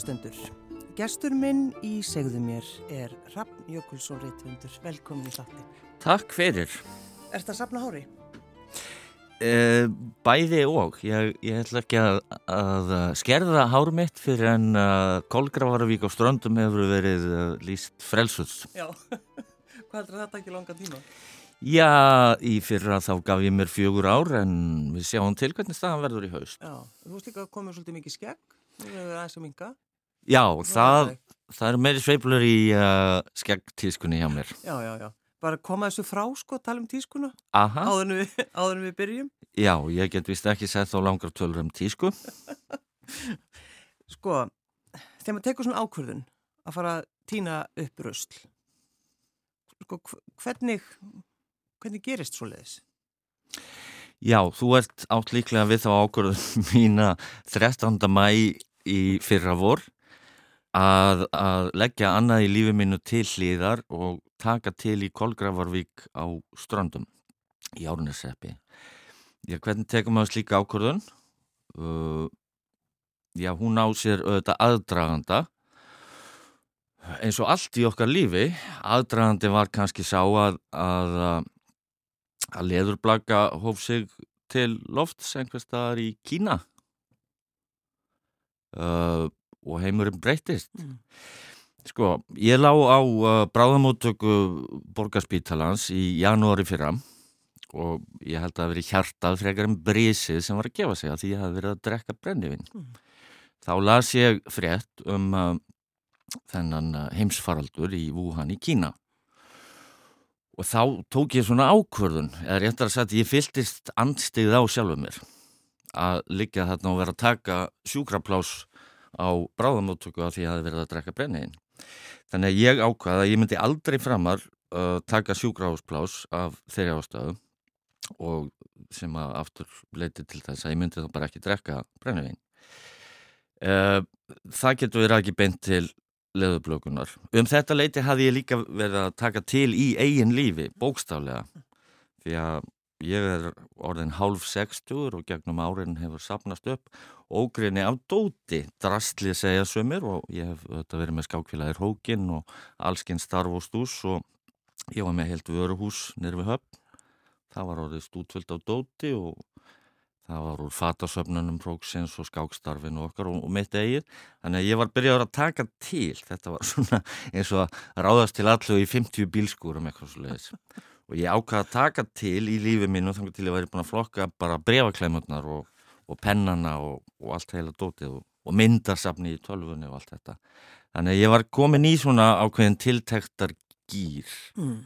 Kærulustendur, gestur minn í segðu mér er Raffn Jökulsson Rittvundur. Velkomin í þáttin. Takk fyrir. Er þetta safna hári? Uh, bæði og. Ég, ég ætla ekki að, að skerða hár mitt fyrir en uh, Kolgravarvík á ströndum hefur verið uh, líst frelsus. Já, hvað heldur þetta ekki langa tíma? Já, í fyrra þá gaf ég mér fjögur ár en við sjáum til hvernig staðan verður í haust. Já, þú veist líka að komið svolítið mikið skegg, þú hefur aðeins að minga. Já, það, það er meiri sveiflur í skeggtískunni hjá mér. Já, já, já. Bara koma þessu frá sko, tala um tískuna Aha. áður en við, áður en við byrjum. Já, ég get vist ekki sett á langar tölur um tísku. Sko, þegar maður tekur svona ákvörðun að fara að týna upp rösl, sko, hvernig, hvernig gerist svo leiðis? Já, þú ert átt líklega við þá ákvörðun mína 13. mæ í fyrra vor að, að leggja annað í lífi mínu til hlýðar og taka til í Kolgravarvík á strandum í Árneseppi. Já, hvernig tekum maður slíka ákvörðun? Uh, já, hún á sér auðvitað aðdraganda eins og allt í okkar lífi. Aðdragandi var kannski sá að, að, að leðurblaka hóf sig til lofts einhver staðar í Kína uh, og heimurinn breytist. Mm. Sko, ég lá á uh, bráðamóttöku borgarspítalans í janúari fyrra og ég held að það veri hjartað frekar en brísið sem var að gefa sig að því ég hafði verið að drekka brennivinn. Mm. Þá las ég frétt um uh, þennan uh, heimsfaraldur í Wuhan í Kína og þá tók ég svona ákvörðun, eða réttar að sagt ég fylltist andstigð á sjálfuð mér að liggja þarna og vera að taka sjúkraplás á bráðamóttöku að því að ég hafði verið að drekka brenniðin. Þannig að ég ákvaði að ég myndi aldrei framar uh, taka sjúkrahúsplás af þeirri ástöðu og sem að aftur leiti til þess að ég myndi þá bara ekki drekka brenniðin. Uh, það getur verið ekki beint til leðublökunar. Um þetta leiti hafði ég líka verið að taka til í eigin lífi, bókstaflega, því að ég er orðin hálf 60 og gegnum árin hefur sapnast upp. Ógrinni af dóti, drastlið segja sömur og ég hef verið með skákfélagir hókin og allskinn starf og stús og ég var með helt vöruhús nýrfi höfn, það var orðið stútvöld á dóti og það var úr fatasöfnunum próksins og skákstarfinu okkar og, og mitt eigið. Þannig að ég var byrjað að taka til. Þetta var svona eins og að ráðast til allu í 50 bílskúrum eitthvað svo leiðis og ég ákvaði að taka til í lífið mínu þannig til ég væri búin að flokka bara brevaklemurnar og, og pennana og, og allt heila dótið og myndarsafni í tölfunni og allt þetta. Þannig að ég var komin í svona ákveðin tiltektar gýr mm.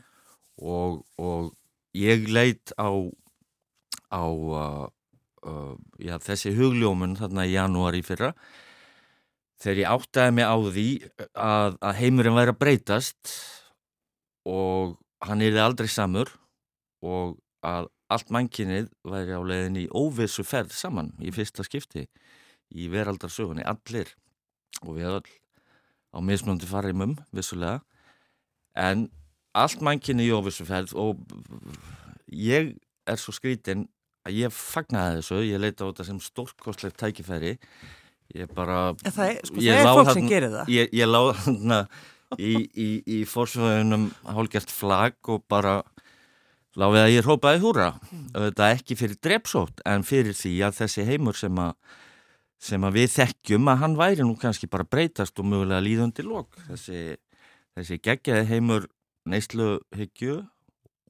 og ég leitt á á uh, Uh, já, þessi hugljómun þarna í janúar í fyrra. Þegar ég áttaði mig á því að, að heimurinn væri að breytast og hann erði aldrei samur og að allt mannkinnið væri á leiðin í óvissu ferð saman í fyrsta skipti í veraldarsögunni, allir og við all á mismundi farimum, vissulega. En allt mannkinnið í óvissu ferð og ég er svo skrítinn að ég fagnaði þessu, ég leita á þetta sem stórkostlegt tækifæri. Ég bara það er, sko, það er fólk sem gerir það. ég, ég láði þarna í, í, í fórsvöðunum hálgjast flag og bara láfið að ég hrópaði húra þetta ekki fyrir drepsótt en fyrir því að þessi heimur sem að sem að við þekkjum að hann væri nú kannski bara breytast og mögulega líðundi lók þessi, þessi geggjaði heimur neysluhyggju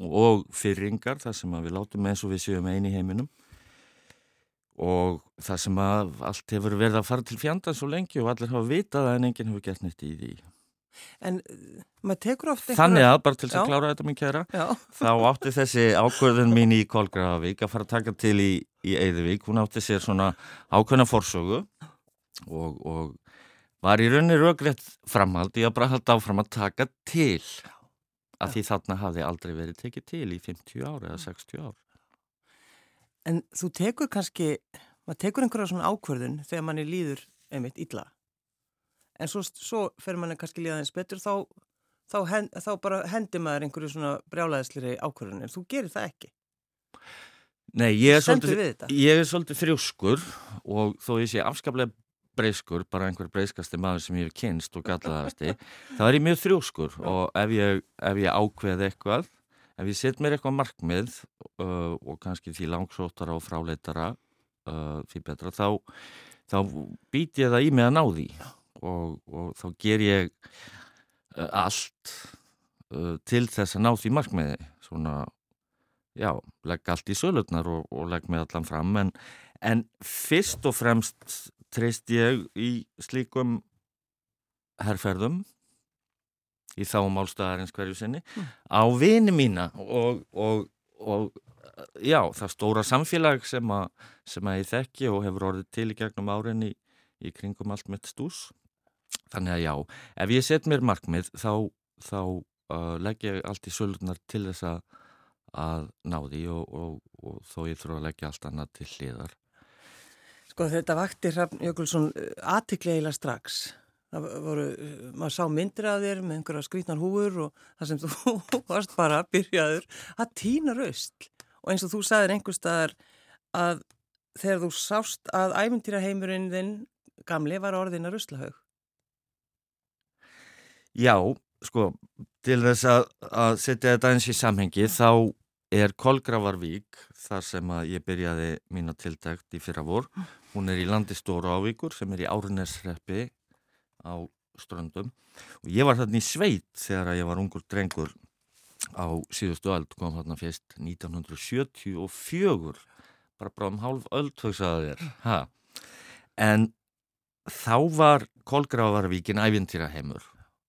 og fyrringar þar sem við látum eins og við séum eini heiminum. Og það sem að allt hefur verið að fara til fjanda svo lengi og allir hafa vitað en enginn hefur gert neitt í því En maður tekur ofta Þannig að, bara til þess að klára þetta mín kæra Já. þá átti þessi ákvörðun mín í Kolgravík að fara að taka til í, í Eidvík, hún átti sér svona ákvörna forsögu og, og var í rauninni röggrétt framhald í að bara halda áfram að taka til að því þarna hafði aldrei verið tekið til í 50 ár eða 60 ár. En þú tekur kannski, maður tekur einhverja svona ákverðun þegar manni líður einmitt illa. En svo, svo fer manni kannski líða þess betur, þá, þá, hend, þá bara hendir maður einhverju svona brjálæðisleiri ákverðun, en þú gerir það ekki. Nei, ég er, svolítið, ég er svolítið frjóskur og þó ég sé afskaplega breyskur, bara einhver breyskasti maður sem ég hef kynst og gallaðasti, þá er ég mjög þrjóskur og ef ég, ef ég ákveð eitthvað, ef ég set mér eitthvað markmið uh, og kannski því langsóttara og fráleitara uh, því betra, þá, þá být ég það í mig að ná því og, og þá ger ég uh, allt uh, til þess að ná því markmiði, svona já, legg allt í sölutnar og, og legg mig allan fram. En, en fyrst og fremst treyst ég í slíkum herrferðum í þá málstæðarins hverju sinni mm. á vini mína og, og, og já, það stóra samfélag sem, a, sem að ég þekki og hefur orðið til í gegnum árin í, í kringum allt mitt stús þannig að já, ef ég set mér markmið þá, þá uh, legg ég allt í sölutnar til þess að að ná því og, og, og þó ég þurfa að leggja allt annað til hliðar. Sko þetta vakti Hrafn Jökulsson eh, aðtikleila strax. Það voru, eh, maður sá myndir af þér með einhverja skrítnar húur og það sem þú varst bara byrjaður að týna raust. Og eins og þú sagðir einhver staðar að þegar þú sást að æfintýraheimurinn þinn gamli var orðin að raustlahaug. Já, sko, til þess að, að setja þetta eins í samhengi þá er Kolgravarvík þar sem að ég byrjaði mína tildækt í fyrra vor. Hún er í landi Stóru Ávíkur sem er í Árnesreppi á ströndum og ég var þarna í sveit þegar ég var ungur drengur á síðustu öll, kom þarna fyrst 1974 bara bráðum hálf öll högsaði þér ha. en þá var Kolgravarvíkin ævintýra heimur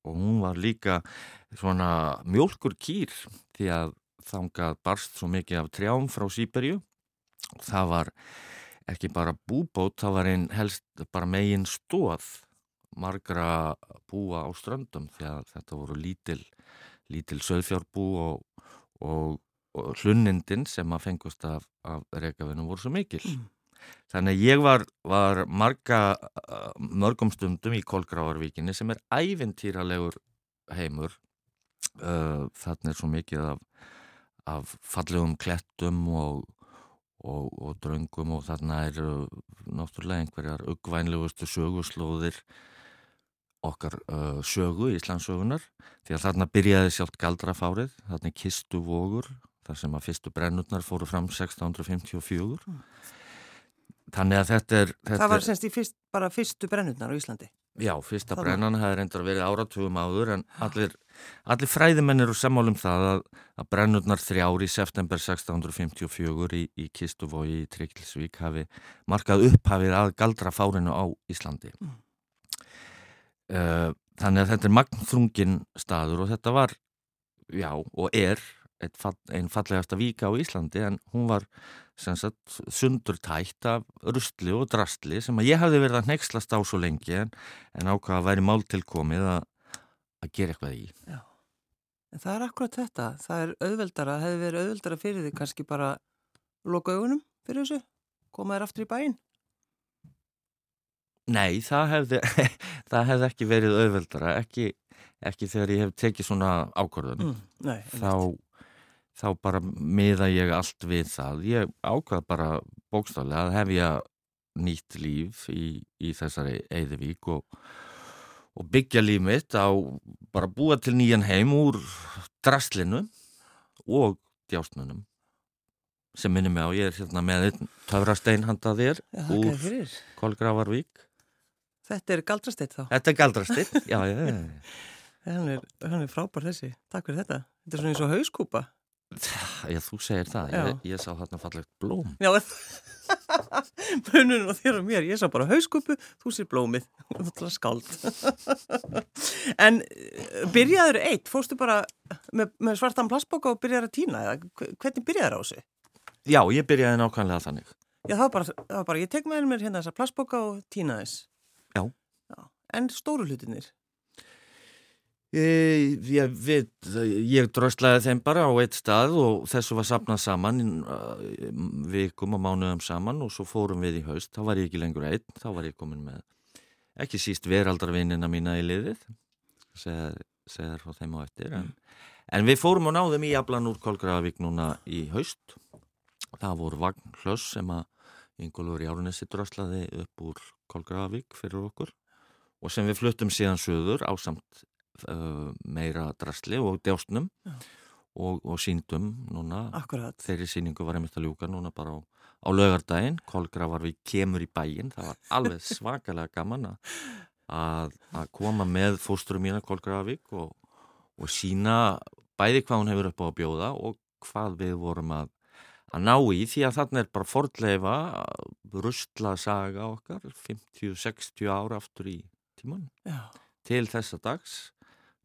og hún var líka svona mjölkur kýr því að þangað barst svo mikið af trjám frá Sýberju. Það var ekki bara búbót, það var einn helst bara megin stóð margra búa á ströndum því að þetta voru lítil, lítil söðfjárbú og, og, og hlunnindin sem að fengust af, af reykjavinu voru svo mikil. Mm. Þannig að ég var, var marga, mörgum stundum í Kolgráarvíkinni sem er ævintýralegur heimur. Þannig er svo mikið af af fallegum klettum og, og, og dröngum og þarna eru náttúrulega einhverjar uggvænlegustu söguslóðir okkar uh, sögu, Íslandsögunar því að þarna byrjaði sjálft galdrafárið þarna kistu vogur þar sem að fyrstu brennurnar fóru fram 1654 mm. Þannig að þetta er þetta Það var semst í fyrst, bara fyrstu brennurnar á Íslandi Já, fyrsta brennan hefði reyndar verið áratugum áður en allir, allir fræðimenn eru sammálum það að, að brennurnar þrjári í september 1654 í, í Kistuvói í Tryggilsvík hafi markað upphafið að galdra fárinu á Íslandi. Mm. Uh, þannig að þetta er magnþrungin staður og þetta var, já, og er einn fallegasta vika á Íslandi en hún var sagt, sundurtætt af rustli og drastli sem að ég hafði verið að nexlast á svo lengi en, en ákvaða að væri mál tilkomið að, að gera eitthvað í. Já, en það er akkurat þetta. Það er auðveldara, hefði verið auðveldara fyrir því kannski bara loka augunum fyrir þessu, koma þér aftur í bæin. Nei, það hefði, það hefði ekki verið auðveldara, ekki, ekki þegar ég hef tekið svona ákvörðun. Mm, nei, þá, þá bara miða ég allt við það. Ég ákvað bara bókstálega að hef ég nýtt líf í, í þessari Eðivík og, og byggja líf mitt á bara búa til nýjan heim úr draslinu og djástnunum sem minnum ég á, ég er hérna með töfrastein handað þér já, úr Kolgravarvík Þetta er galdrasteitt þá? Þetta er galdrasteitt, já, já, já. Hann er, er frábær þessi, takk fyrir þetta Þetta er svona eins og hauskúpa Já, þú segir það. Ég, ég sá þarna fallegt blóm. Já, munun og þér og mér. Ég sá bara hauskupu, þú sér blómið. Þú ætla skáld. en eh, byrjaður eitt, fórstu bara með, með svartan plastboka og byrjaður að týna? Eða hvernig byrjaður á þessu? Já, ég byrjaði nákvæmlega þannig. Já, það var bara, það var bara ég tek með mér hérna þessa plastboka og týna þess. Já. Já. En stóru hlutinir? Ég, við, ég dröslaði þeim bara á eitt stað og þessu var sapnað saman vikum og mánuðum saman og svo fórum við í haust, þá var ég ekki lengur einn, þá var ég komin með ekki síst veraldarvinina mína í liðið segðar frá þeim á eftir en, en við fórum og náðum í Ablan úr Kolgravík núna í haust. Það voru vagnhlöss sem að Ingólfur Járnesi dröslaði upp úr Kolgravík fyrir okkur og sem við fluttum síðan söður á samt uh, meira drastli og djástnum og, og síndum núna. Akkurat. þeirri síningu var einmitt að ljúka núna bara á, á lögardaginn Kolgrafar við kemur í bæinn. Það var alveg svakalega gaman að, að koma með fósturum mína Kolgravík og, og sína bæði hvað hún hefur upp á að bjóða og hvað við vorum að að ná í. Því að þarna er bara fordleifa rustla saga okkar 50-60 ára aftur í tíman Já. til þessa dags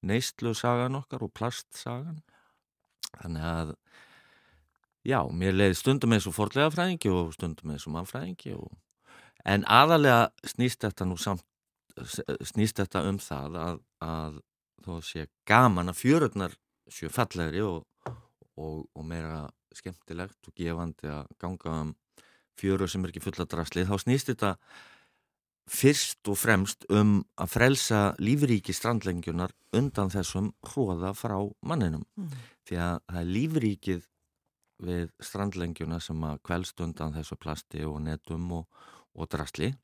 neistlu sagan okkar og plastsagan. Þannig að já, mér leiði stundum eins og fordlega fræðingi og stundum eins og mannfræðingi og... en aðalega snýst þetta nú samt snýst þetta um það að, að þó sé gaman að fjörurnar séu fallegri og, og, og meira skemmtilegt og gefandi að ganga um fjörur sem er ekki fulla drasli þá snýst þetta fyrst og fremst um að frelsa lífríki strandlengjunar undan þessum hróða frá manninum Mm. því að það er lífríkið við strandlengjuna sem að kvelst undan þessu plasti og netum og, og drasli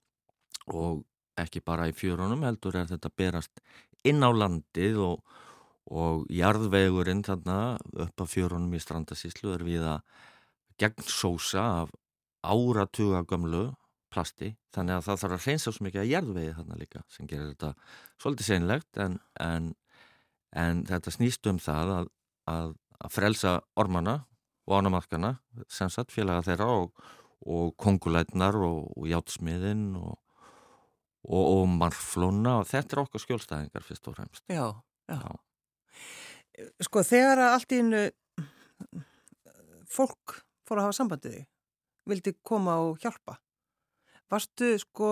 og ekki bara í fjörunum heldur er þetta berast inn á landið og, og jarðvegurinn þarna upp á fjörunum í strandasíslu er við að gegn sósa af áratuga gömlu plasti, þannig að það þarf að hreinsa svo mikið að jarðvegi þarna líka sem gerir þetta svolítið seinlegt en, en, en þetta snýst um það að, að, að frelsa ormana og ánamarkana, sem sagt félaga þeirra og, og kongulætnar og, og játsmiðin og, og, og marflóna og þetta er okkar skjólstæðingar fyrst og fremst. Já, já. Já. Sko þegar að allt í innu fólk fór að hafa sambandið þig, vildi koma og hjálpa. Varstu sko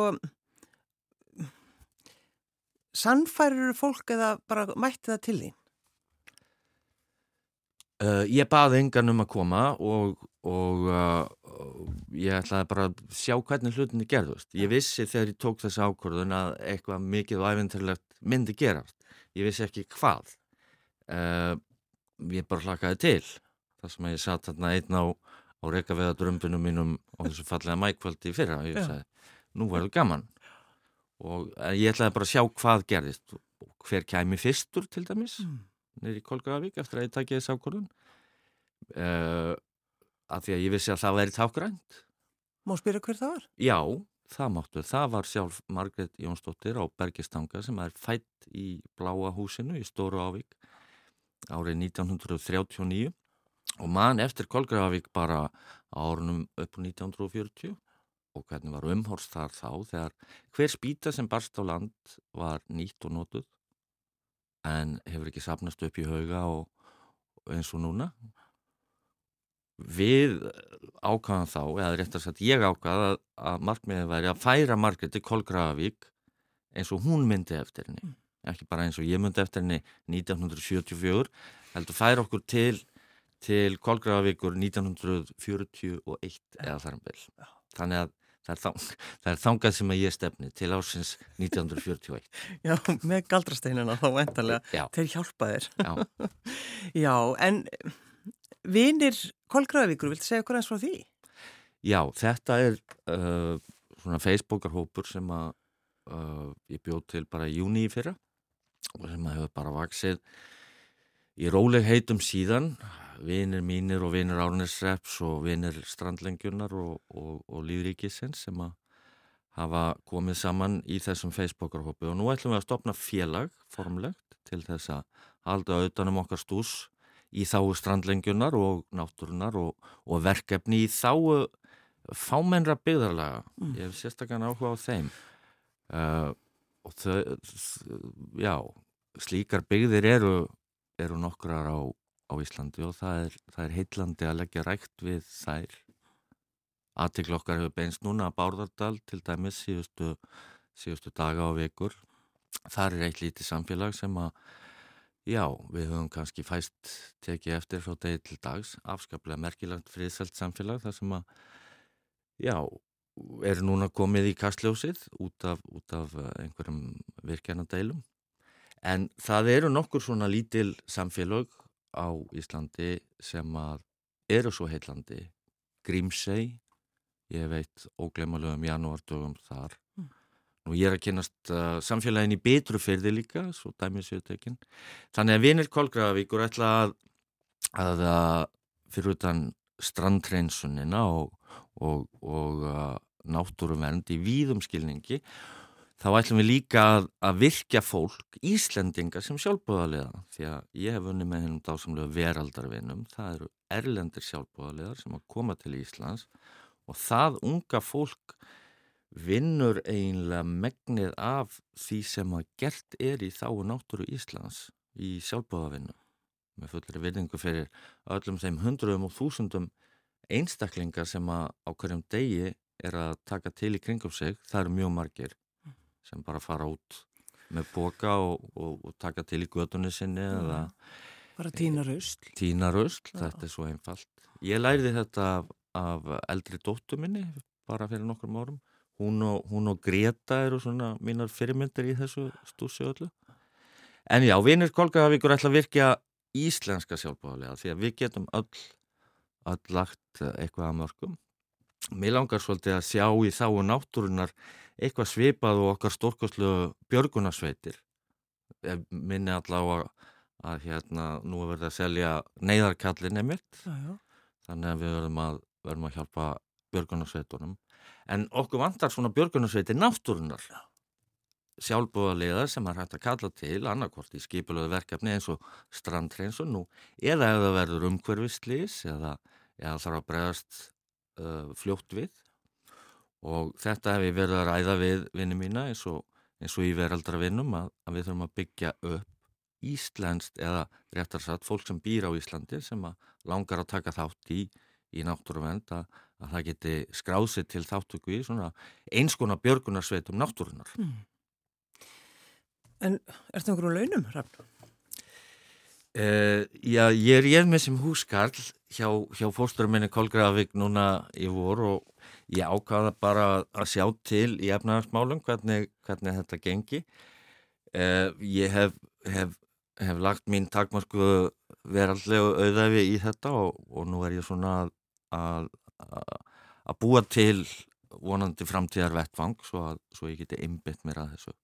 sannfærir fólk eða bara mætti það til þín? Uh, ég baði engan um að koma og, og uh, ég ætlaði bara að sjá hvernig hlutinni gerðust. Ég vissi þegar ég tók þessi ákvörðun að eitthvað mikið og æfintilegt myndi gerast. Ég vissi ekki hvað. Uh, ég bara hlakaði til. Það sem að ég satt þarna einn á, á reykaveða drömbunum mínum og þessu fallega mækvöldi fyrra. Ég Já. sagði, nú verður gaman. Og uh, ég ætlaði bara að sjá hvað gerðist. Hver kæmi fyrstur til dæmis Mm. neyri Kolgavík eftir að ég takja þess ákvörðun uh, af því að ég vissi að það væri tákgrænt Má spyrja hver það var? já, það máttu, það var sjálf Margrét Jónsdóttir á Bergistanga sem er fætt í Bláa húsinu í Stóru Ávík árið 1939 og mann eftir Kolgavík bara árunum upp á 1940 og hvernig var umhorst þar þá þegar hver spýta sem barst á land var nýtt og notuð. En hefur ekki sapnast upp í hauga og, eins og núna. Við ákvaðan þá eða rétt að sagt ég ákvað að, að markmiðið væri að færa Margreti Kolgravík eins og hún myndi eftir henni. Ekki bara eins og ég myndi eftir henni 1974 heldur færa okkur til til Kolgravíkur 1941 eða þar um bil þannig að það er, þang, það er þangað sem að ég stefni til ásins 1941 Já, með galdrasteinina þá endalega. Já. Þeir hjálpa þér. Já. Já, en vinir Kolgravíkur, viltu segja okkur eins frá því? Já, þetta er uh, svona Facebookarhópur sem að uh, ég bjóð til bara í júni í fyrra og sem að hefur bara vaksið í róleg heitum síðan vinir mínir og vinir Árnesreps og vinir Strandlengjunar og, og, og Líðríkisins sem að hafa komið saman í þessum Facebookarhópi og nú ætlum við að stopna félag formlegt til þess að halda auðvitaðnum okkar stús í þáu strandlengjunar og náttúrunar og, og verkefni í þáu fámennra byggðarlaga. Mm. Ég hef sérstaklega áhuga á þeim. Uh, og þau, já, slíkar byggðir eru, eru nokkrar á, á Íslandi og það er, það er heillandi að leggja rækt við þær. Aðtikl okkar hefur beinst núna að Bárðardal til dæmis síðustu, síðustu daga og vikur. Það er eitt lítið samfélag sem að Já, við höfum kannski fæst tekið eftir frá degi til dags, afskaplega merkilegt friðselt samfélag þar sem að, já, er núna komið í kastljósið út af, út af eh, einhverjum virkjanadeilum. En það eru nokkur svona lítil samfélag á Íslandi sem að eru svo heillandi. Grímsey, ég veit óglemalega um janúardögum þar, Mm. og ég er að kynast uh, samfélagin í Bitrufyrði líka, svo dæmið sjöutökin. Þannig að vinir Kolgrafavíkur ætla að, að, að fyrir utan strandreinsunina og, og, og uh, náttúruvernd í víðumskilningi þá ætlum við líka að, að virkja fólk, Íslendinga sem sjálfbúðarlega því að ég hef unni með hennum dásamlega veraldarvinum, það eru erlendir sjálfbúðarlegar sem að koma til Íslands. Og það unga fólk vinnur eiginlega megnið af því sem að gert er í þáu náttúru Íslands í sjálfbúðarvinum með fullri virðingu fyrir öllum þeim hundruðum og þúsundum einstaklingar sem að á hverjum degi er að taka til í kringum sig, það eru mjög margir sem bara fara út með boka og, og, og taka til í gödunni sinni mm. eða bara tína rausl tína rausl, þetta er svo einfalt. Ég læriði þetta af, af eldri dóttu minni bara fyrir nokkrum árum. Hún og, hún og Greta eru svona mínar fyrirmyndir í þessu stúsi öllu. En já, vinir Kolgavíkur ætla að virkja íslenska sjálfbáðlega því að við getum öll, öll lagt eitthvað að mörgum mér langar svolítið að sjá í þá náttúrunar eitthvað svipað og okkar stórkoslu björgunarsveitir. Minni allavega að, hérna nú er verið að selja neyðarkallin emitt þannig að við verðum að, verðum að hjálpa björgunarsveitunum. En okkur vantar svona björgunarsveitir náttúrunar sjálfbúðaliða sem er hægt að kalla til annarkort í skipulöðu verkefni eins og strandreinsun nú eða ef það verður umhverfistlýs eða, eða þarf að bregast uh, fljótt við og þetta hef ég verið að ræða við vinni mína eins og, eins og í veraldravinnum að, að við þurfum að byggja upp Íslandst eða réttarsatt fólk sem býr á Íslandi sem langar að taka þátt í, í náttúruvend að, að það geti skrásið til þáttöku í svona eins konar björgunarsveitum náttúrunar. Hmm. En er þetta einhverjum launum, Ragnar? Uh, já, ég er ég með sem húskarl hjá, hjá fórsturum minni Kolgravík núna í vor og ég ákvaða bara að sjá til í efnahagsmálum hvernig, hvernig þetta gengi. Eh, ég hef, hef, hef lagt mín takmarsku veraldlegu auðæfi í þetta og, og nú er ég svona að, að, búa til vonandi framtíðar vettfang svo að svo ég geti einbitt mér að þessu.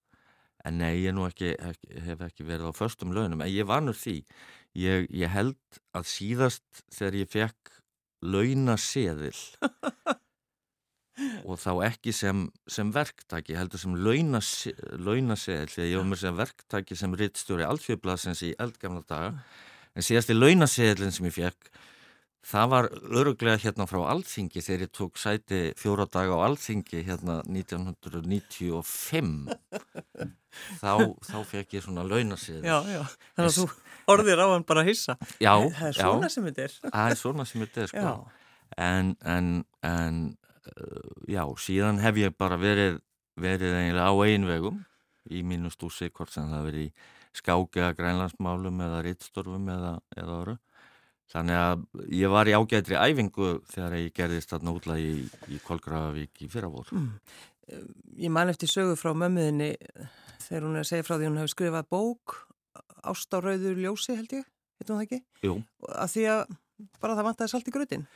En nei, ég nú ekki, ekki, hef ekki verið á förstum launum, en ég nú því. Ég, ég held að síðast þegar ég fekk launaseðil og þá ekki sem, sem verktaki, heldur sem launasegl, því að ég var með sem verktaki sem rittstjóri alþjóðblasins í eldgamla daga, en síðast í launaseglinn sem ég fekk, það var öruglega hérna frá Alþingi þegar ég tók sæti fjóra daga á Alþingi hérna 1995 þá, þá fekk ég svona launasegl Já, já, þannig að þú orðir á hann bara að hissa. Já, það er svona já, sem þetta er. Það er svona sem þetta er, sko. En, en, en já, síðan hef ég bara verið, verið eiginlega á einvegum í mínu stúsi, hvort sem það verið í skáki eða grænlandsmálum eða rittstörfum eða, eða öru. Þannig að ég var í ágætri æfingu þegar ég gerðist þarna útlægi í, í Kolgravík í fyrravór. Mm. Ég man eftir sögu frá mömmuðinni þegar hún er að segja frá því hún hefur skrifað bók Ást á rauður ljósi held ég, heitum það ekki? Jú. Að því að bara það vantæði salt í grötin.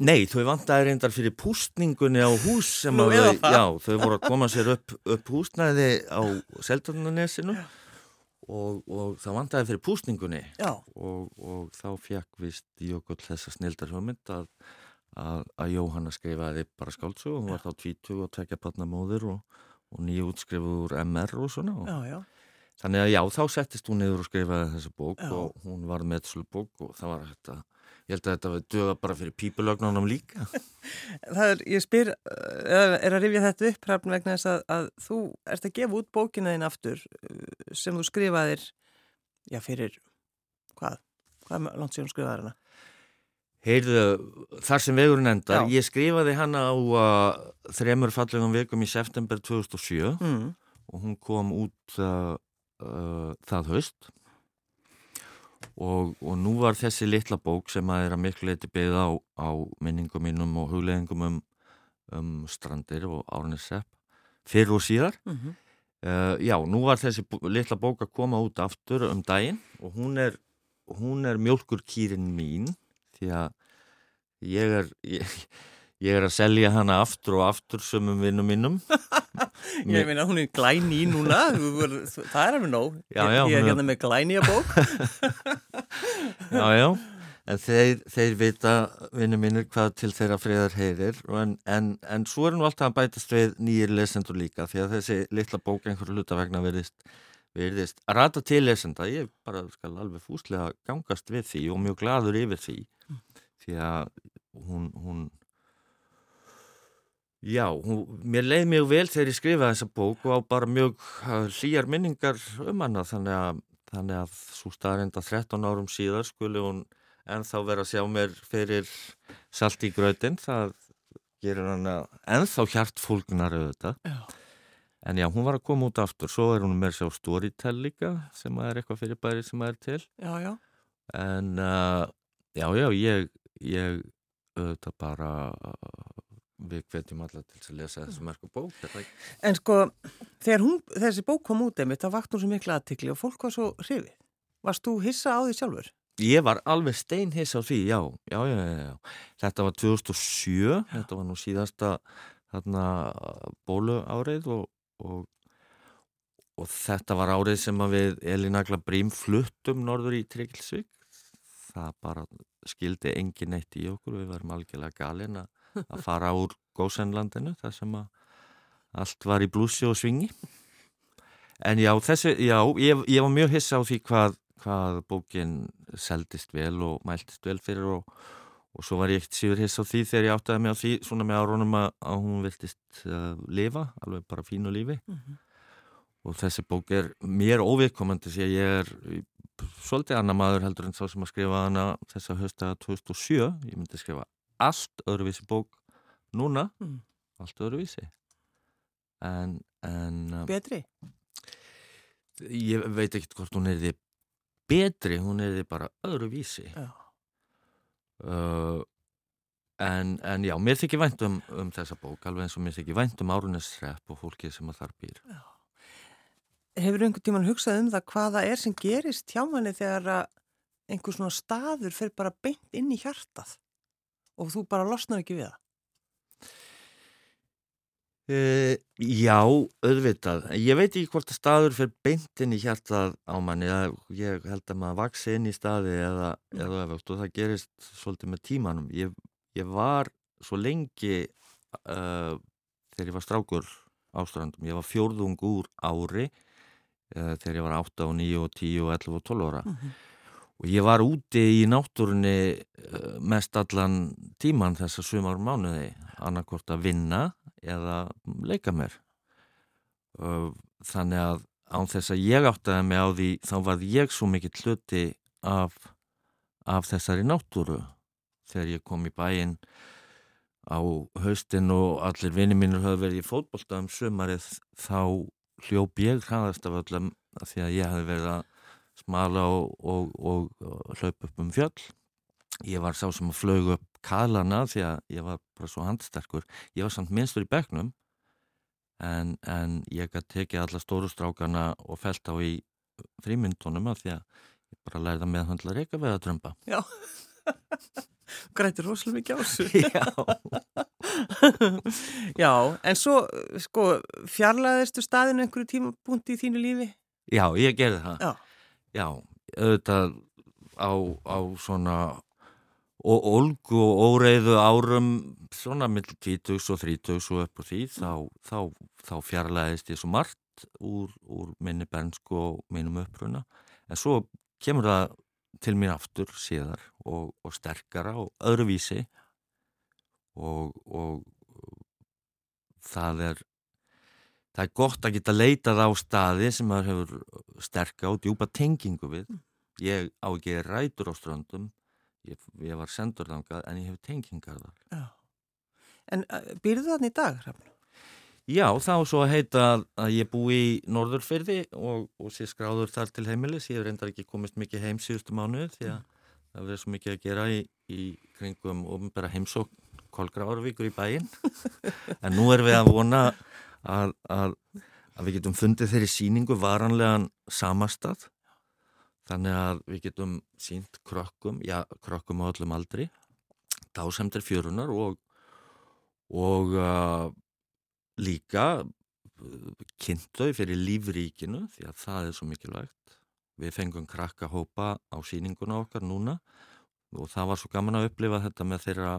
Nei, þau vantaði reyndar fyrir pústningunni á hús sem Nú, að þau, já, þau voru að koma sér upp, upp húsnæði á Seldarnanesinu og, og það vantaði fyrir pústningunni. Og, og þá fekk vist Jökull þessa snildar hugmynd að, að, að Jóhanna skrifaði bara skáltsu og hún var þá 20 og tvekja patnamóður og, og nýjútskrifuður MR og svona. Og já, já. þannig að já, þá settist hún niður og skrifaði þessa bók já. og hún var meðslubók og það var hægt að Ég held að þetta var döga bara fyrir pípulögnunum líka. Það er, ég spyr, er að rifja þetta upp hrafn vegna þess að, að þú ert að gefa út bókina þín aftur sem þú skrifaðir, já fyrir, hvað? Hvað er langt síðan skrifaðir hana? Heyrðu, þar sem vegurinn endar, já. ég skrifaði hana á uh, þremur fallegum veikum í september 2007 mm. og hún kom út uh, uh, það höst og, og nú var þessi litla bók sem að er að miklu leiti beigð á, á minningum mínum og hugleggingum um, um strandir og árnisepp fyrir og síðar mm -hmm. uh, já, nú var þessi litla bók að koma út aftur um daginn og hún er, hún er mjölkurkýrin mín því að ég er ég, ég er að selja hana aftur og aftur sömum vinnum mínum Ég meina hún er glæni núna, það er alveg nóg. Já, já, ég er hérna með glæni að bók. Já, já, en þeir, þeir vita, vinnu mínir, hvað til þeirra friðar heyrir. En, en, en svo er nú alltaf að bætast við nýjir lesendur líka því að þessi litla bók einhverju hluta vegna verðist, verðist að rata til lesenda, ég bara skal alveg fúslega gangast við því og mjög gladur yfir því. Því að hún, hún já, hún, mér leið mjög vel þegar ég skrifaði þessa bók og á bara mjög uh, hlýjar minningar um hana þannig að Þannig að svo staðrinda 13 árum síðar skuli hún ennþá vera að sjá mér fyrir salt í grötin. Það gerir hann ennþá hjartfólknar auðvitað. Já. En já, hún var að koma út aftur. Svo er hún með sér á Storytel líka sem er eitthvað fyrir bæri sem er til. Já, já. En uh, já, já, ég, ég auðvitað bara við hvetjum alla til að lesa þessu merku bók. En sko, þegar hún, þessi bók kom út einmitt, það vakt hún svo mikla aðtikli og fólk var svo hrifið. Varst þú hissa á því sjálfur? Ég var alveg steinhiss á því, já, já, já, já, já. Þetta var 2007, þetta var nú síðasta þarna bólu árið og, og, og þetta var árið sem að við Elinagla Brím fluttum norður í Tryggilsvík. Það bara skildi engin neitt í okkur, við varum algjörlega galin að að fara úr góðsennlandinu þar sem að allt var í blúsi og svingi. En já, þessi, já, ég, ég var mjög hissa á því hvað hvað bókin seldist vel og mæltist vel fyrir og, og svo var ég ekkert síður hiss á því þegar ég áttaði mig á því svona með árónum að, að hún viltist uh, lifa, alveg bara fínu lífi Mm -hmm. og þessi bók er mér óviðkomandi því að ég er svolítið annar maður heldur en þá sem að skrifa hana þessa hösta 2007 ég myndi skrifa allt öðruvísi bók núna, Mm. allt öðruvísi en, en uh, Betri? ég veit ekkert hvort hún er því betri, hún er því bara öðruvísi Já. uh, en, en já, mér þykir vænt um, um þessa bók, alveg eins og mér þykir vænt um árunnesrepp og fólkið sem að þar býr Hefur einhvern tíman hugsað um það hvað það er sem gerist hjá manni þegar að einhver svona staður fyrir bara beint inn í hjartað og þú bara losnar ekki við það? Uh, já, auðvitað. Ég veit ekki hvort að staður fyrir beintin í hjartað á manni. Ég held að maður vaksi inn í staði eða, eða öfugt og það gerist svolítið með tímanum. Ég, ég var svo lengi uh, þegar ég var strákur ástrandum. Ég var fjórðung úr ári uh, þegar ég var 8 og 9 og 10 og 11 og 12 ára. Mm -hmm. Og ég var úti í náttúrunni uh, mest allan tíman þessa sumar mánuði, annarkvort að vinna eða leika mér. Þannig að án þess að ég áttaði mig á því, þá var ég svo mikill hluti af, af þessari náttúru. Þegar ég kom í bæinn á haustin og allir vinni mínur höfðu verið í fótbolta um sumarið, þá hljóp ég hraðast af öllum því að ég hefði verið að smala og, og, og, og hlaup upp um fjöll. Ég var sá sem að flög upp kalana því að ég var bara svo handsterkur. Ég var samt minnstur í bekknum en, en ég gæti tekið alla stóru strákana og felt á í frímyndunum að því að ég bara lærði að meðhandla reyka við að drömba. Já, grættir rosalega mikið á þessu. Já. Já, en svo sko fjarlæðistu staðinu einhverju tímapunkti í þínu lífi? Já, ég gerði það. Já. Já, auðvitað á, á svona og olgu og óreiðu árum svona mill 20 og 30 og upp á því þá, þá, þá fjarlæðist ég svo margt úr, úr minni bernsku og mínum uppruna. En svo kemur það til mín aftur síðar og, og sterkara og öðruvísi og, og það er það er gott að geta leitað á staði sem maður hefur sterka og djúpa tengingu við ég á ekki rætur á ströndum ég, ég var sendur þangað en ég hef tengingar þar Já. En uh, býrðu þannig í dag, Hrafn? Já, þá svo að heita að, ég búi í Norðurfyrði og, og sé skráður þar til heimilis. Ég hef reyndar ekki komist mikið heim síðustu mánuði því að það verður svo mikið að gera í, í kringum ofnbæra heimsók Kolgrárvíkur í bæinn. en nú er við að vona að, að, að við getum fundið þeirri síningu varanlegan samastað. Þannig að við getum sínt krokkum, já, krokkum á öllum aldri, dásemdir fjörunar og, og uh, líka kynntöi fyrir lífríkinu því að það er svo mikilvægt. Við fengum krakka hópa á síninguna okkar núna og það var svo gaman að upplifa þetta með þeirra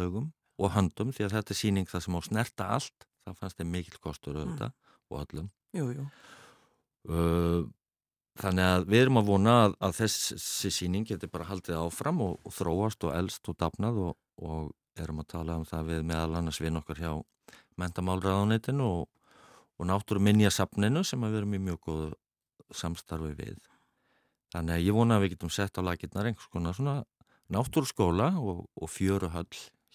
augum og höndum því að þetta er síning það sem á snerta allt. Það fannst þeim mikil kostur auðvitað mm. og öllum. Jú, jú. Uh, þannig að við erum að vona að, að þessi síning getur bara haldið áfram og, og þróast og elst og dapnað og, og erum að tala um það við meðal annars við nokkar hjá mentamálraðanitinu og, og náttúru minnjasafninu sem við erum í mjög góðu samstarfi við. Þannig að ég vona að við getum sett á lakirnar einhvers konar svona náttúrskóla og, og fjöruhöll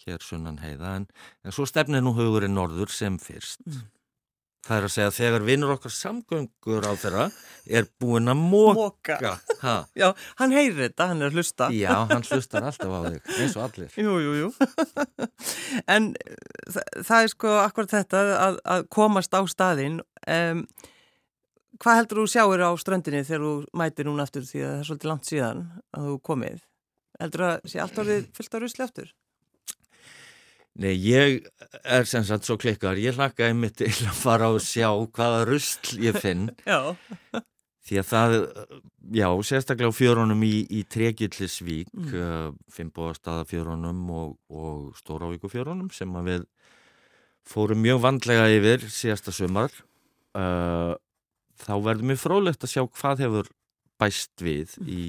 hér sunnan heiða en, en svo stefnir nú hugurinn norður sem fyrst. Mm. Það er að segja að þegar vinnur okkar samgöngur á þeirra er búin að móka. móka. Já, hann heyrir þetta, hann er að hlusta. Já, hann hlustar alltaf á þig, eins og allir. Jú, jú, jú. en það, það er sko akkurat þetta að, að komast á staðinn. Um, hvað heldur þú sjáir á ströndinni þegar þú mætir núna aftur því að það er svolítið langt síðan að þú komið? Heldur það sé allt orðið fyllt á rusli aftur? Nei, ég er sem sagt svo klikkar, ég hlakka einmitt til að fara og sjá hvaða rusl ég finn. Já. Því að það, já, sérstaklega á fjörunum í, í Tregillisvík, mm. uh, Finnbóðarstaðafjörunum og, og Stóravíkufjörunum sem við fórum mjög vandlega yfir síðasta sumar, uh, þá verður mér frólægt að sjá hvað hefur bæst við mm. í,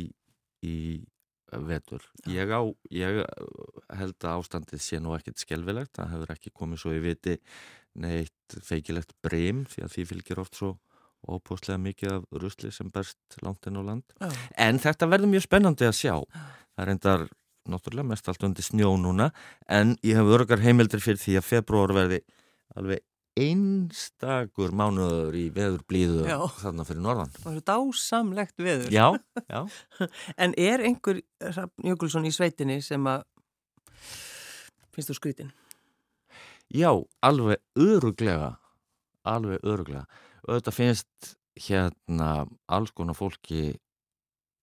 í vetur. Ég, á, ég held að ástandið sé nú ekkert skelvilegt, það hefur ekki komið svo í viti neitt feikilegt breym því að því fylgir oft svo ópóslega mikið af rusli sem berst langt inn á land. Já. En þetta verður mjög spennandi að sjá. Það er endar náttúrulega mest allt undir snjó núna en ég hef örgar heimildir fyrir því að februar verði alveg einstakur mánuður í veður blíðu þarna fyrir norðan. Það er dásamlegt veður. Já, já. en er einhver Jökulsson í sveitinni sem að finnst þú skrytin? Já, alveg öruglega alveg öruglega þetta finnst hérna alls konar fólki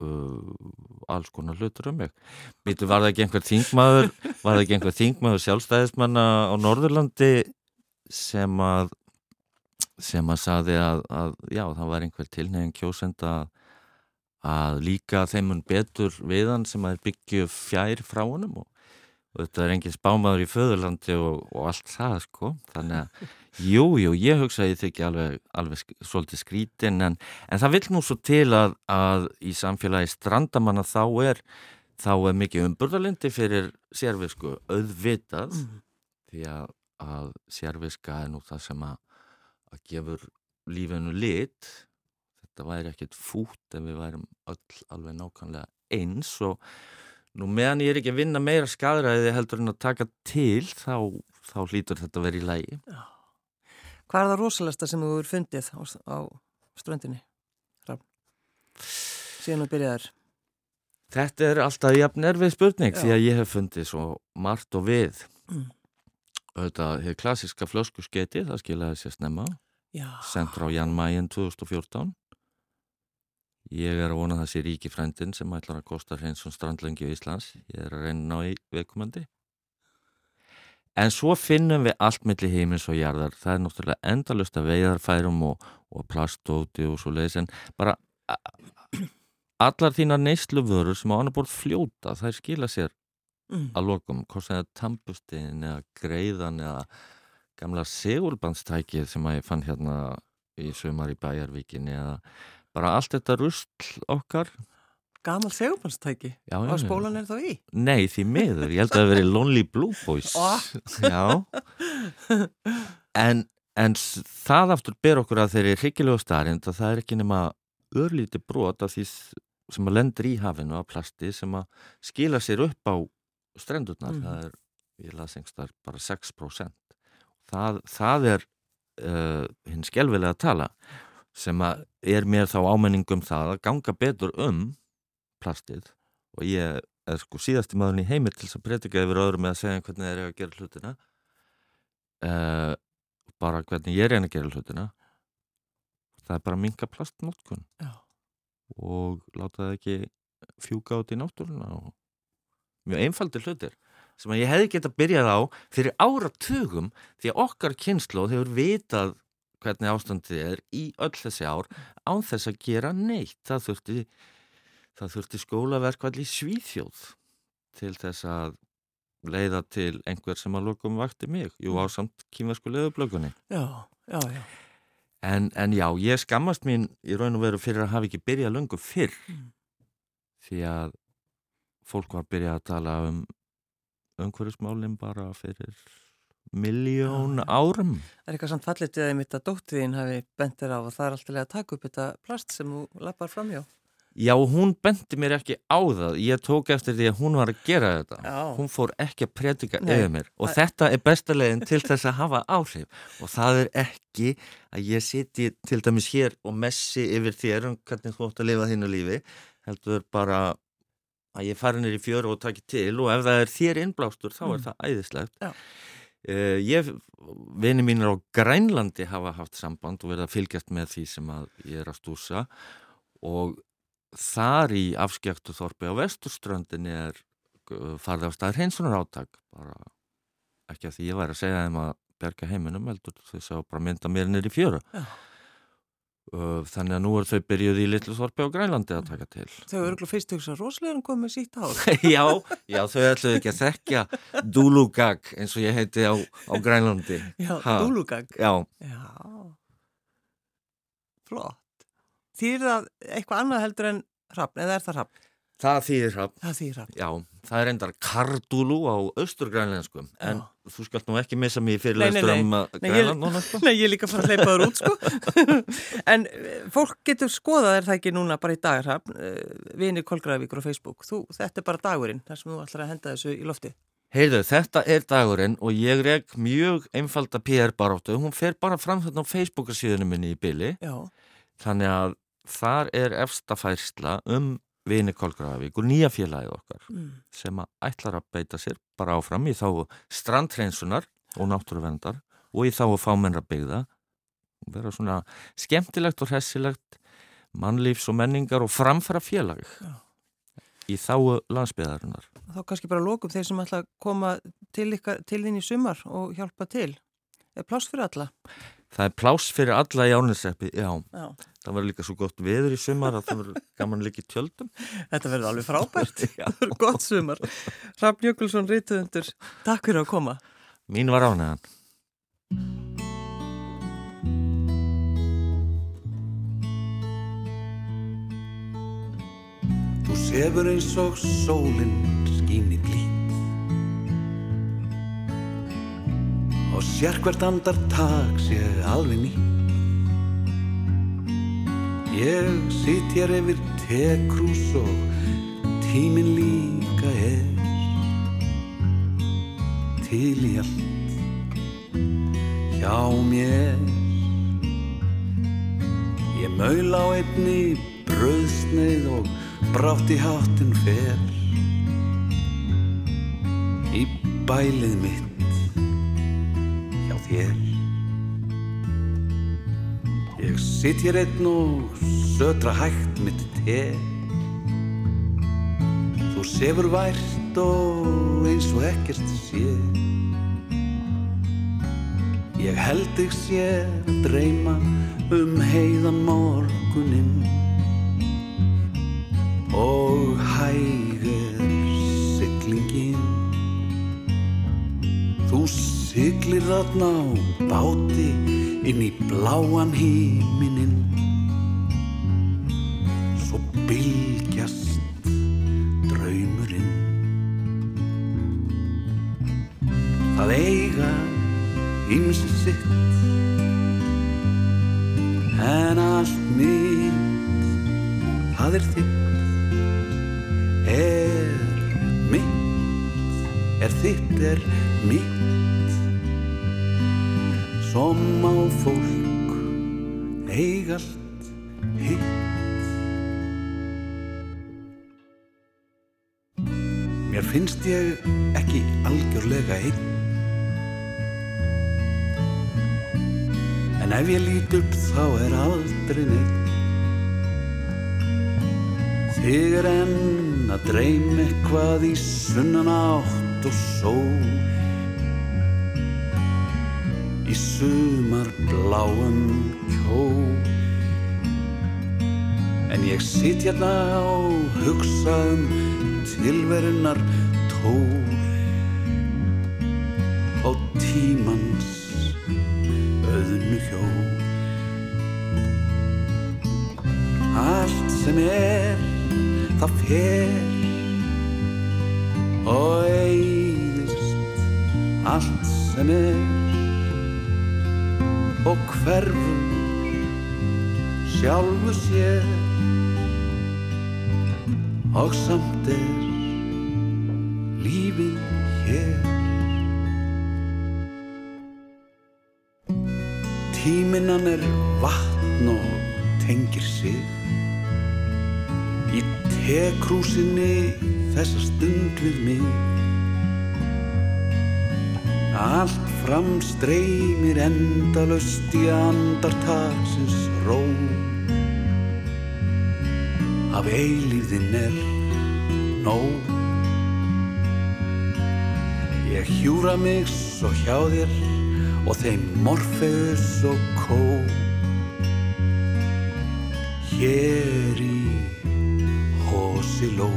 uh, alls konar hlutur um mig Býtu, var það ekki einhver þingmaður var það ekki einhver þingmaður sjálfstæðismanna á Norðurlandi sem að sem að saði að, að já, það var einhver tilnefing kjósenda að, að líka þeimun betur við hann sem að byggju fjær frá honum og, og þetta er engin spámaður í föðurlandi og, og allt það sko þannig að jú, jú, ég hugsa að ég þykki alveg, alveg svolítið skrítin en, en það vil nú svo til að, að í samfélagi strandamanna þá er þá er mikið umburðalindi fyrir sérfisku auðvitað mm. því að að sérviska er nú það sem að, að gefur lífinu lit þetta væri ekkit fút ef við værum öll alveg nákvæmlega eins og nú meðan ég er ekki að vinna meira skadræði heldur en að taka til þá, þá hlýtur þetta að vera í lægi. Hvað er það rosalasta sem þú er fundið á, á ströndinni? Síðan þú byrjaðar Þetta er alltaf jafn erfið spurning Já. því að ég hef fundið svo margt og við mm auðvitað hefur klassiska flöskuskeiti, það skiljaði sér snemma, sendt frá Jan Mayen 2014. Ég er að vona þessi ríki frændin sem ætlar að kosta hreins og strandlengi í Íslands. Ég er að reyna á veikumandi. En svo finnum við allt millir heimins og jarðar. Það er náttúrulega endalust að veiðarfærum og, og plastóti og svo leiðis en bara allar þína neysluvörur sem á annar bort fljóta, það skilja sér mm. að lokum, hvort sem það er tampustin eða greiðan eða gamla segulbandstækið sem að ég fann hérna í sömar í Bæjarvíkinni eða bara allt þetta rustl okkar Gamal segulbandstæki? Já, Hvað spólan er þá í? Nei, því miður, ég held að það veri Lonely Blue Boys Já en, en það aftur ber okkur að þeirri hryggilegu starinn að það er ekki nema örlíti brot af því sem að lendur í hafinu af plasti sem að skila sér upp á strendurnar, mm. það er, ég las einhverstar bara 6%. Það, það er uh, hinn skjálfilega að tala sem að er mér þá ámenningum það að ganga betur um plastið og ég er sko síðasti maðurinn í heimir til þess að breytika yfir öðrum með að segja hvernig það er að gera hlutina uh, bara hvernig ég er að gera hlutina það er bara minga plastnótkun og láta það ekki fjúka át í náttúruna og mjög einfaldir hlutir sem að ég hefði gett að byrjað á fyrir áratugum því að okkar kynslu hefur vitað hvernig ástandið er í öll þessi ár án þess að gera neitt. Það þurfti, það þurfti skólaverkvall í Svíþjóð til þess að leiða til einhver sem að lokum vakti mig. Jú, á samt kýmversku leiðublökunni. Já, já, já. En, en já, ég skammast mín í raun og veru fyrir að hafa ekki byrjað löngu fyrr Mm. því að fólk var að byrja að tala um umhverfismálinn bara fyrir miljón árum. Það er eitthvað samt fallit við að mitt að dóttiðin hafi bent þér á og það er alltaf að taka upp þetta plast sem þú lappar framjá. Já, hún bendi mér ekki á það. Ég tók eftir því að hún var að gera þetta. Já. Hún fór ekki að predika yfir mér og Það- þetta er besta leiðin til þess að hafa áhrif og það er ekki að ég siti til dæmis hér og messi yfir þér um hvernig þú átt að lifa þínu lífi heldur bara að ég fari nýr í fjöru og taki til og ef það er þér innblástur þá er Mm. það æðislegt. Uh, ég, vini mínir á Grænlandi hafa haft samband og verið að fylgjast með því sem að ég er að stúsa og þar í afskektu þorpi á vesturströndinni er uh, farið af staðir hreinsunar áttak bara ekki að því ég væri að segja þeim að berga heiminum heldur þess að bara mynda mér nýr í fjöru Já. Uh, þannig að nú er þau byrjuð í litlu þorpi á Grænlandi að taka til Þau eru örgulega fyrst hugsa rosalega um komið sítt hár. já, já, þau ætluðu ekki að þekkja Dúlugag eins og ég heiti á, á Grænlandi Já, Ha. dúlugag. já, Já. Flott. Þýr það eitthvað annað heldur en hrafn, eða er það hrafn? Það þýðir hrafn Það þýr hrafn. Já, það er endar kardúlu á austurgrænlenskum en Já. þú skalt nú ekki missa mig í Nei, nei, fyrirleistur nei. um að ég- grænland núna sko. Nei, ég er líka fara að hleypa þar út, sko. en eh, fólk getur skoðað er það ekki núna bara í dag, hrafn, vinir Kolgravíkur á Facebook. Þú, þetta er bara dagurinn, þar sem þú ætlar að henda þessu í lofti. Heyrðu, þetta er dagurinn og ég reg mjög einfalda PR baróttu, hún fer bara fram þarna á Facebookasíðunum minni í byli Já, þannig að þar er efsta færsla um vini Kolgravík og nýja félagið okkar mm. sem að ætlar að beita sér bara áfram í þá strandhreinsunar og náttúruverndar og í þá fámennra byggða og vera svona skemmtilegt og hressilegt mannlífs og menningar og framfæra félag Já. í þá landsbyðarinnar. þá kannski bara lokum þeir sem ætla að koma til, ykkar, til þín í sumar og hjálpa til. Er pláss fyrir alla? Það er pláss fyrir alla í árniseppi, já, Já. það verður líka svo gott veður í sumar að það verður gaman líka í tjöldum. Þetta verður alveg frábært. Já. Það verður gott sumar. Hrafn Jökulsson, Rítuðundur, takk fyrir að koma. Mín var ánæðan. Þú sefur eins og sólinn skín í og sér hvert andartak sé alveg nýtt. Ég sitt hér yfir tekrús og tíminn líka er til í allt. Hjá mér. Ég maul á einni bröðsneið og brátt í háttin fer. Í bælið mitt þér. Ég sitt hér einn og södra hægt mitt te. Þú sefur vært og eins og ekkert sé. Ég held þig sé að dreyma um heiðan morguninn. Og hægur siglir þarna á báti inn í bláan híminin Svo bylgjast draumurinn. Það eiga ýmsi sitt En allt mitt, það er þitt. Er mitt, er þitt, er mitt Som á fólk eig allt hitt. Mér finnst ég ekki algjörlega einn. En ef ég lít upp þá er aldrei neitt Þig er enn að dreym eitthvað í sunnan átt og sól í sumar bláum kjól. En ég sitt hérna og hugsa um tilverunar tól og hverfur sjálfu sér. Og samt er lífið hér. Tíminnan er vatn og tengir sig. Í tekrúsinni þessa stund við mig. Allt fram streymir endalust í andartagsins ró. Af eilíðin er nóg. Ég hjúra mig svo hjá þér og þeim Morfeus og Kó. Hér í Hosiló